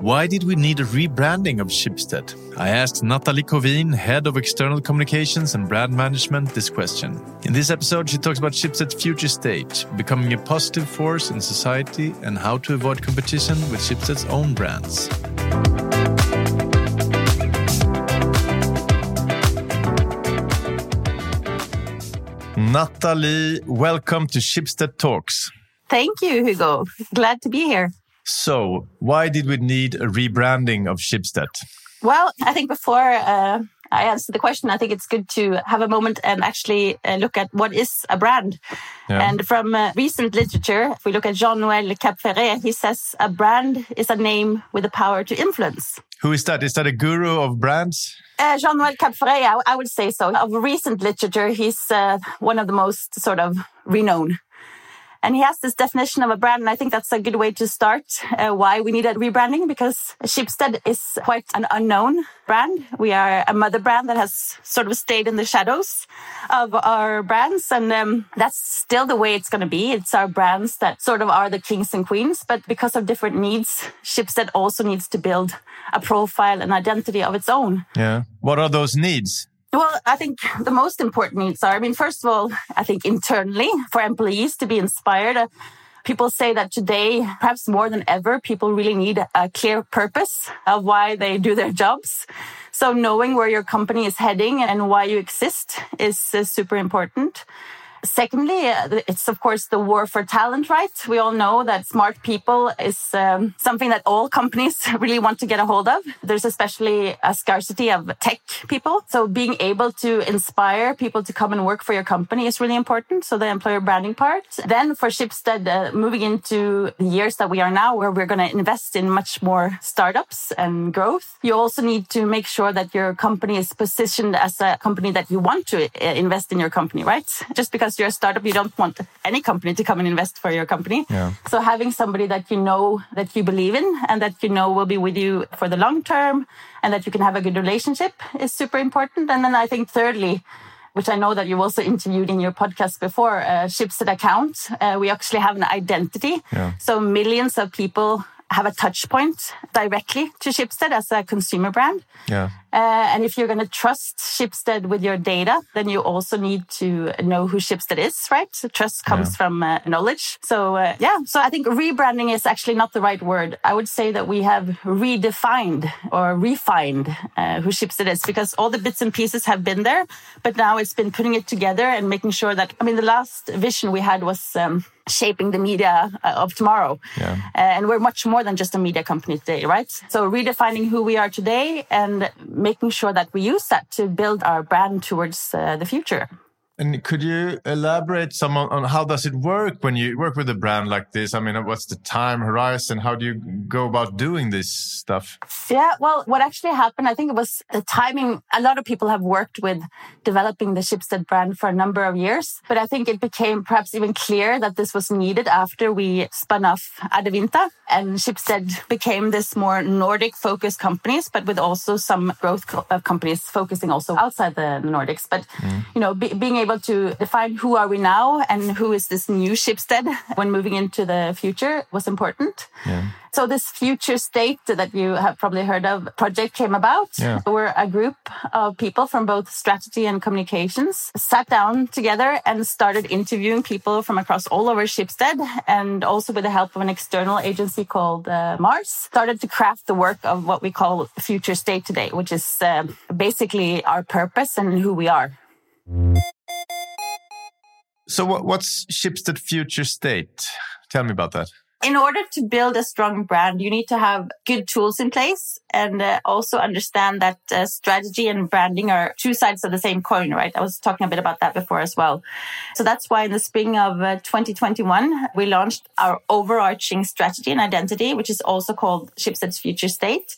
Why did we need a rebranding of Schibsted? I asked Natalie Kovin, head of external communications and brand management, this question. In this episode, she talks about Schibsted's future state, becoming a positive force in society, and how to avoid competition with Schibsted's own brands. Natalie, welcome to Schibsted Talks. Thank you, Hugo. Glad to be here. So, why did we need a rebranding of Schibsted? Well, I think before uh, I answer the question, I think it's good to have a moment and actually uh, look at what is a brand. Yeah. And from uh, recent literature, if we look at Jean-Noël Kapferer, he says a brand is a name with the power to influence. Who is that? Is that a guru of brands? Uh, Jean-Noël Kapferer, I, I, would say so. Of recent literature, he's uh, one of the most sort of renowned and he has this definition of a brand. And I think that's a good way to start uh, why we need a rebranding because Schibsted is quite an unknown brand. We are a mother brand that has sort of stayed in the shadows of our brands. And um, that's still the way it's going to be. It's our brands that sort of are the kings and queens. But because of different needs, Schibsted also needs to build a profile and identity of its own. Yeah. What are those needs? Well, I think the most important needs are, I mean, first of all, I think internally for employees to be inspired. Uh, people say that today, perhaps more than ever, people really need a clear purpose of why they do their jobs. So knowing where your company is heading and why you exist is, is super important. Secondly, uh, it's of course the war for talent, right? We all know that smart people is um, something that all companies really want to get a hold of. There's especially a scarcity of tech people. So being able to inspire people to come and work for your company is really important. So the employer branding part. Then for Schibsted, uh, moving into the years that we are now, where we're going to invest in much more startups and growth, you also need to make sure that your company is positioned as a company that you want to uh, invest in your company, right? Just because because you're a startup, you don't want any company to come and invest for your company. Yeah. So having somebody that you know that you believe in and that you know will be with you for the long term and that you can have a good relationship is super important. And then I think thirdly, which I know that you've also interviewed in your podcast before, uh, Schibsted account. Uh, we actually have an identity. Yeah. So millions of people have a touch point directly to Schibsted as a consumer brand. Yeah. Uh, and if you're going to trust Schibsted with your data, then you also need to know who Schibsted is, right? So trust comes yeah. from uh, knowledge. So, uh, yeah, so I think rebranding is actually not the right word. I would say that we have redefined or refined uh, who Schibsted is because all the bits and pieces have been there, but now it's been putting it together and making sure that, I mean, the last vision we had was, um, shaping the media uh, of tomorrow. Yeah. Uh, and we're much more than just a media company today, right? So redefining who we are today and making sure that we use that to build our brand towards uh, the future. And could you elaborate some on, on, how does it work when you work with a brand like this? I mean, what's the time horizon? How do you go about doing this stuff? Yeah, well, what actually happened, I think it was the timing. A lot of people have worked with developing the Schibsted brand for a number of years, but I think it became perhaps even clear that this was needed after we spun off Adevinta and Schibsted became this more Nordic focused companies, but with also some growth co uh, companies focusing also outside the Nordics. But, mm. you know, be, being able able to define who are we now and who is this new Schibsted when moving into the future was important. Yeah. So this future state that you have probably heard of project came about. Yeah. We're a group of people from both strategy and communications sat down together and started interviewing people from across all over Schibsted and also with the help of an external agency called uh, Mars started to craft the work of what we call future state today, which is uh, basically our purpose and who we are. So, what's Schibsted future state? Tell me about that. In order to build a strong brand, you need to have good tools in place and uh, also understand that uh, strategy and branding are two sides of the same coin, right? I was talking a bit about that before as well. So that's why in the spring of uh, 2021, we launched our overarching strategy and identity, which is also called Schibsted's future state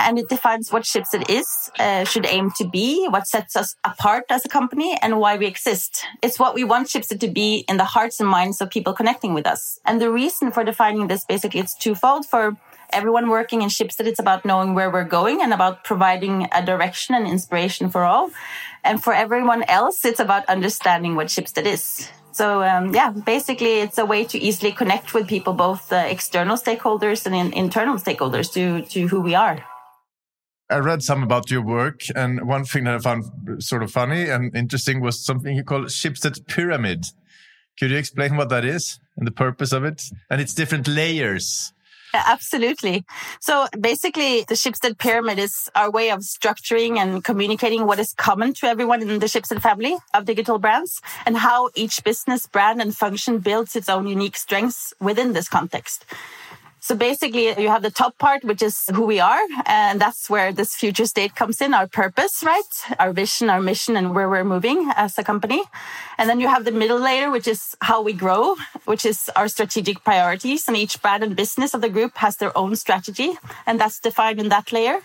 and it defines what Schibsted is, uh, should aim to be, what sets us apart as a company, and why we exist. It's what we want Schibsted to be in the hearts and minds of people connecting with us. And the reason for defining this basically it's twofold. For everyone working in Schibsted, it's about knowing where we're going and about providing a direction and inspiration for all. And for everyone else, it's about understanding what Schibsted is. So um, yeah, basically it's a way to easily connect with people, both external stakeholders and in, internal stakeholders to, to who we are. I read some about your work, and one thing that I found sort of funny and interesting was something you call Schibsted Pyramid. Could you explain what that is and the purpose of it? And its different layers. Absolutely. So basically, the Schibsted pyramid is our way of structuring and communicating what is common to everyone in the Schibsted family of digital brands and how each business, brand, and function builds its own unique strengths within this context. So basically, you have the top part, which is who we are. And that's where this future state comes in, our purpose, right? Our vision, our mission, and where we're moving as a company. And then you have the middle layer, which is how we grow, which is our strategic priorities. And each brand and business of the group has their own strategy. And that's defined in that layer.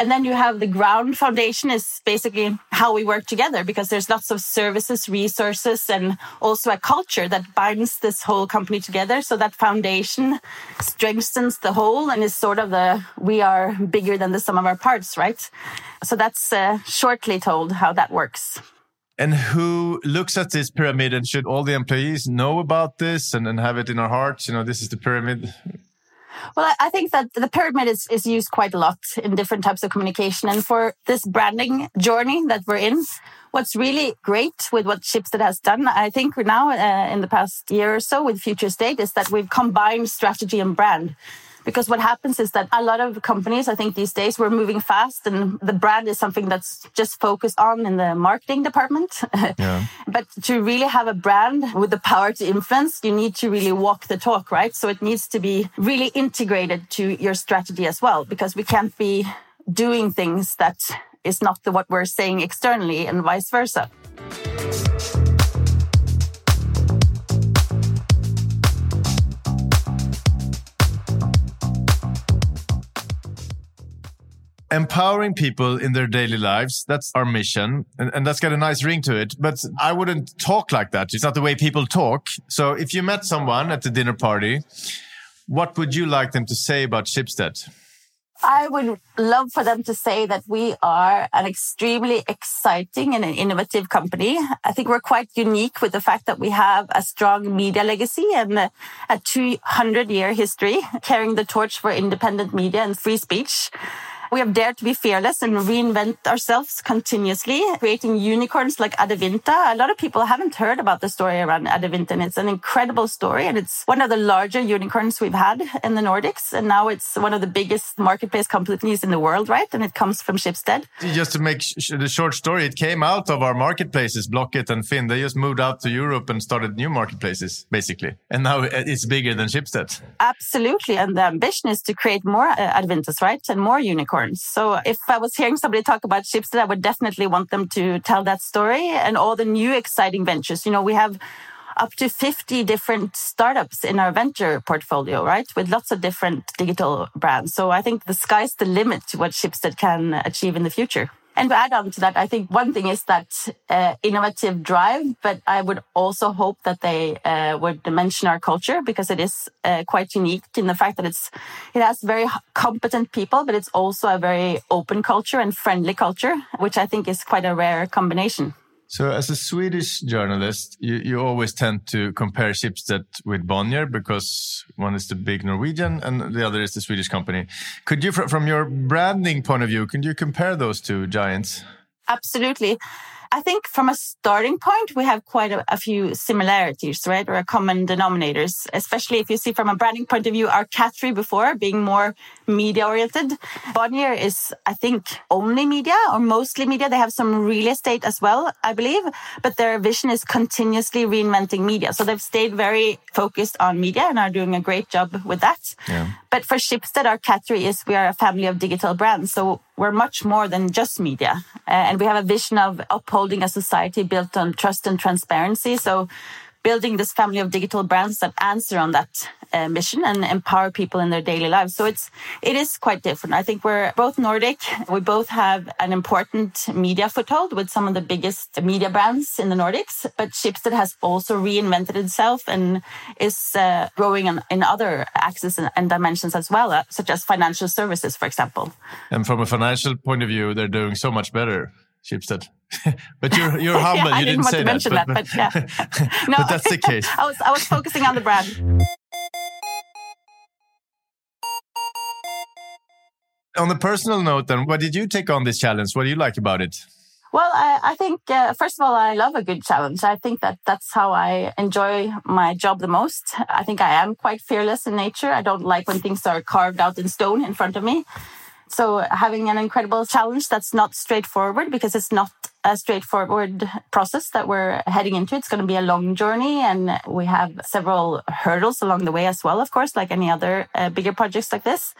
And then you have the ground foundation is basically how we work together because there's lots of services, resources, and also a culture that binds this whole company together. So that foundation strengthens the whole and is sort of the we are bigger than the sum of our parts, right? So that's uh, shortly told how that works. And who looks at this pyramid and should all the employees know about this and, and have it in our hearts? You know, this is the pyramid. Well, I think that the pyramid is, is used quite a lot in different types of communication. And for this branding journey that we're in, what's really great with what Schibsted has done, I think now uh, in the past year or so with Future State is that we've combined strategy and brand. Because what happens is that a lot of companies, I think these days, we're moving fast and the brand is something that's just focused on in the marketing department. Yeah. but to really have a brand with the power to influence, you need to really walk the talk, right? So it needs to be really integrated to your strategy as well, because we can't be doing things that is not the, what we're saying externally and vice versa. Empowering people in their daily lives. That's our mission. And, and, that's got a nice ring to it. But I wouldn't talk like that. It's not the way people talk. So if you met someone at the dinner party, what would you like them to say about Schibsted? I would love for them to say that we are an extremely exciting and an innovative company. I think we're quite unique with the fact that we have a strong media legacy and a 200 year history carrying the torch for independent media and free speech. We have dared to be fearless and reinvent ourselves continuously, creating unicorns like Adevinta. A lot of people haven't heard about the story around Adevinta, and it's an incredible story. And it's one of the larger unicorns we've had in the Nordics. And now it's one of the biggest marketplace companies in the world, right? And it comes from Schibsted. Just to make sh the short story, it came out of our marketplaces, Blocket and Finn. They just moved out to Europe and started new marketplaces, basically. And now it's bigger than Schibsted. Absolutely. And the ambition is to create more uh, Adevintas, right? And more unicorns So if I was hearing somebody talk about Schibsted, I would definitely want them to tell that story and all the new exciting ventures. You know, we have up to 50 different startups in our venture portfolio, right? With lots of different digital brands. So I think the sky's the limit to what Schibsted can achieve in the future. And to add on to that, I think one thing is that uh, innovative drive, but I would also hope that they uh, would mention our culture because it is uh, quite unique in the fact that it's it has very competent people, but it's also a very open culture and friendly culture, which I think is quite a rare combination. So, as a Swedish journalist, you, you always tend to compare Schibsted with Bonnier because one is the big Norwegian and the other is the Swedish company. Could you, from your branding point of view, can you compare those two giants? Absolutely. I think from a starting point, we have quite a, a, few similarities, right? Or common denominators, especially if you see from a branding point of view, our category before being more media oriented. Bonnier is, I think, only media or mostly media. They have some real estate as well, I believe, but their vision is continuously reinventing media. So they've stayed very focused on media and are doing a great job with that. Yeah. But for Schibsted, our category is we are a family of digital brands. So we're much more than just media. Uh, and we have a vision of upholding a society built on trust and transparency. So building this family of digital brands that answer on that uh, mission and empower people in their daily lives. So it's it is quite different. I think we're both Nordic. We both have an important media foothold with some of the biggest media brands in the Nordics. But Schibsted has also reinvented itself and is uh, growing in, in, other axes and, and, dimensions as well, uh, such as financial services, for example. And from a financial point of view, they're doing so much better Schibsted. but you're you're humble. yeah, you didn't, didn't say that, mention but, that, but, yeah. no, but that's the case. I was I was focusing on the brand. On the personal note, then, what did you take on this challenge? What do you like about it? Well, I, I think, uh, first of all, I love a good challenge. I think that that's how I enjoy my job the most. I think I am quite fearless in nature. I don't like when things are carved out in stone in front of me. So having an incredible challenge that's not straightforward because it's not a straightforward process that we're heading into. It's going to be a long journey and we have several hurdles along the way as well, of course, like any other uh, bigger projects like this.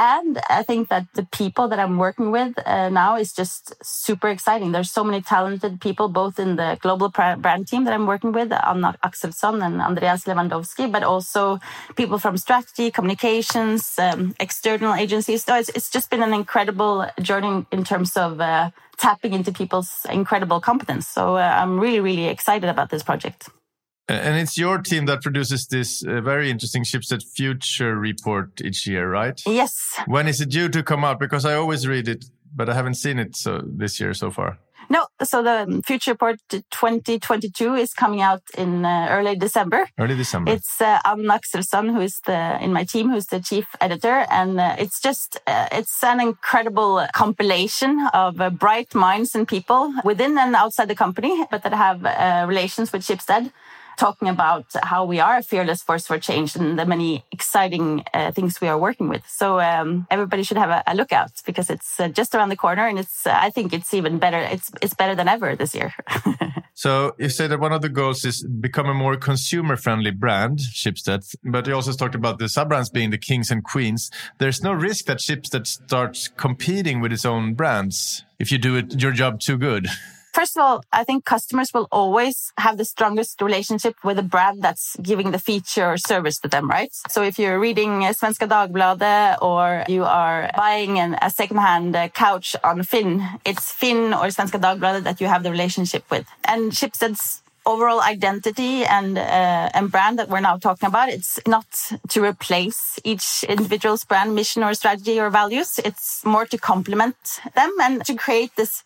And I think that the people that I'm working with uh, now is just super exciting. There's so many talented people, both in the global brand team that I'm working with, Anna Axelsson and Andreas Lewandowski, but also people from strategy, communications, um, external agencies. So it's, it's, just been an incredible journey in terms of uh, tapping into people's incredible competence. So uh, I'm really, really excited about this project. And it's your team that produces this uh, very interesting Schibsted Future report each year, right? Yes. When is it due to come out? Because I always read it, but I haven't seen it so this year so far. No, so the Future Report 2022 is coming out in uh, early December. Early December. It's uh, Anna Axelsson, who is the in my team, who's the chief editor, and uh, it's just uh, it's an incredible compilation of uh, bright minds and people within and outside the company, but that have uh, relations with Schibsted talking about how we are a fearless force for change and the many exciting uh, things we are working with. So um, everybody should have a, a look out because it's uh, just around the corner, and it's uh, I think it's even better. It's it's better than ever this year. so you say that one of the goals is become a more consumer-friendly brand, Schibsted. but you also talked about the sub-brands being the kings and queens. There's no risk that Schibsted starts competing with its own brands if you do it your job too good. First of all, I think customers will always have the strongest relationship with a brand that's giving the feature or service to them, right? So if you're reading Svenska Dagbladet or you are buying an, a secondhand uh, couch on Finn, it's Finn or Svenska Dagbladet that you have the relationship with. And Schibsted's overall identity and uh, and brand that we're now talking about it's not to replace each individual's brand mission or strategy or values it's more to complement them and to create this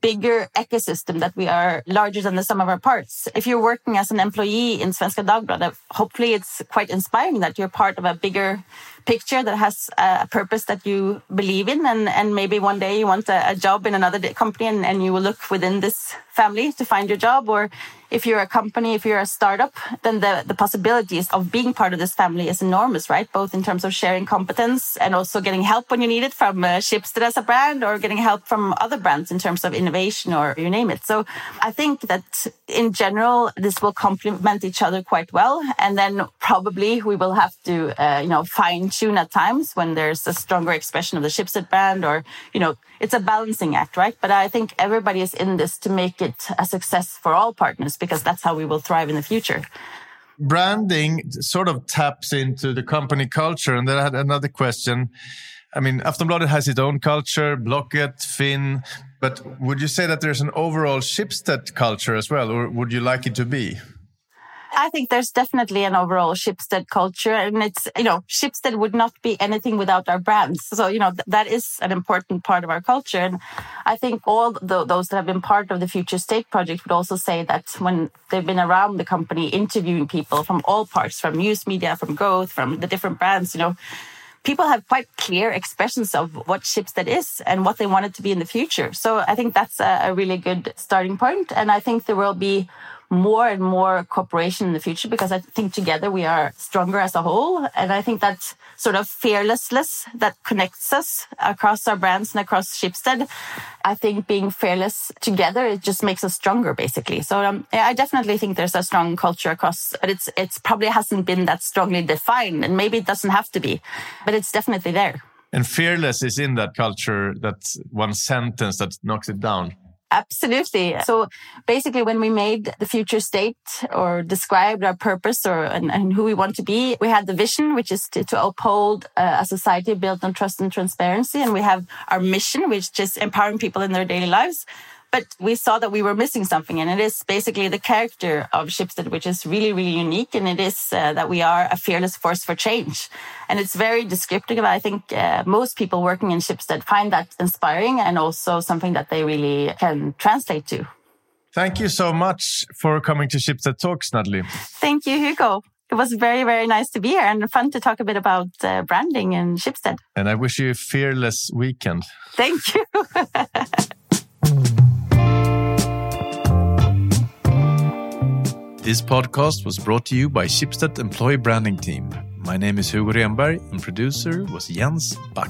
bigger ecosystem that we are larger than the sum of our parts. If you're working as an employee in Svenska Dagbladet, hopefully it's quite inspiring that you're part of a bigger picture that has a purpose that you believe in and, and maybe one day you want a, a job in another company and, and you will look within this family to find your job or if you're a company if you're a startup then the, the possibilities of being part of this family is enormous right? Both in terms of sharing competence and also getting help when you need it from uh, Schibsted as a brand or getting help from other brands in terms of innovation or you name it. So i think that in general this will complement each other quite well. And then probably we will have to uh, you know fine tune at times when there's a stronger expression of the Schibsted brand or, you know, it's a balancing act, right? But I think everybody is in this to make it a success for all partners because that's how we will thrive in the future. Branding sort of taps into the company culture. And then I had another question. I mean, Aftonbladet has its own culture, Blocket, Finn, but would you say that there's an overall Schibsted culture as well, or would you like it to be? I think there's definitely an overall Schibsted culture and it's, you know, Schibsted would not be anything without our brands. So, you know, th that is an important part of our culture. And I think all the, those that have been part of the Future State project would also say that when they've been around the company interviewing people from all parts, from news media, from growth, from the different brands, you know, people have quite clear expressions of what Schibsted is and what they want it to be in the future. So I think that's a, a really good starting point. And I think there will be more and more cooperation in the future because I think together we are stronger as a whole. And I think that sort of fearlessness that connects us across our brands and across Schibsted, I think being fearless together, it just makes us stronger basically. So um, I definitely think there's a strong culture across, but it's, it's probably hasn't been that strongly defined and maybe it doesn't have to be, but it's definitely there. And fearless is in that culture, that one sentence that knocks it down. Absolutely. So basically, when we made the future state or described our purpose or and, and who we want to be, we had the vision, which is to, to uphold uh, a society built on trust and transparency, and we have our mission, which is just empowering people in their daily lives. But we saw that we were missing something, and it is basically the character of Schibsted, which is really, really unique. And it is uh, that we are a fearless force for change. And it's very descriptive. I think uh, most people working in Schibsted find that inspiring and also something that they really can translate to. Thank you so much for coming to Schibsted Talks, Natalie. Thank you, Hugo. It was very, very nice to be here and fun to talk a bit about uh, branding in Schibsted. And I wish you a fearless weekend. Thank you. This podcast was brought to you by Schibsted Employee Branding Team. My name is Hugo Renberg and producer was Jens Back.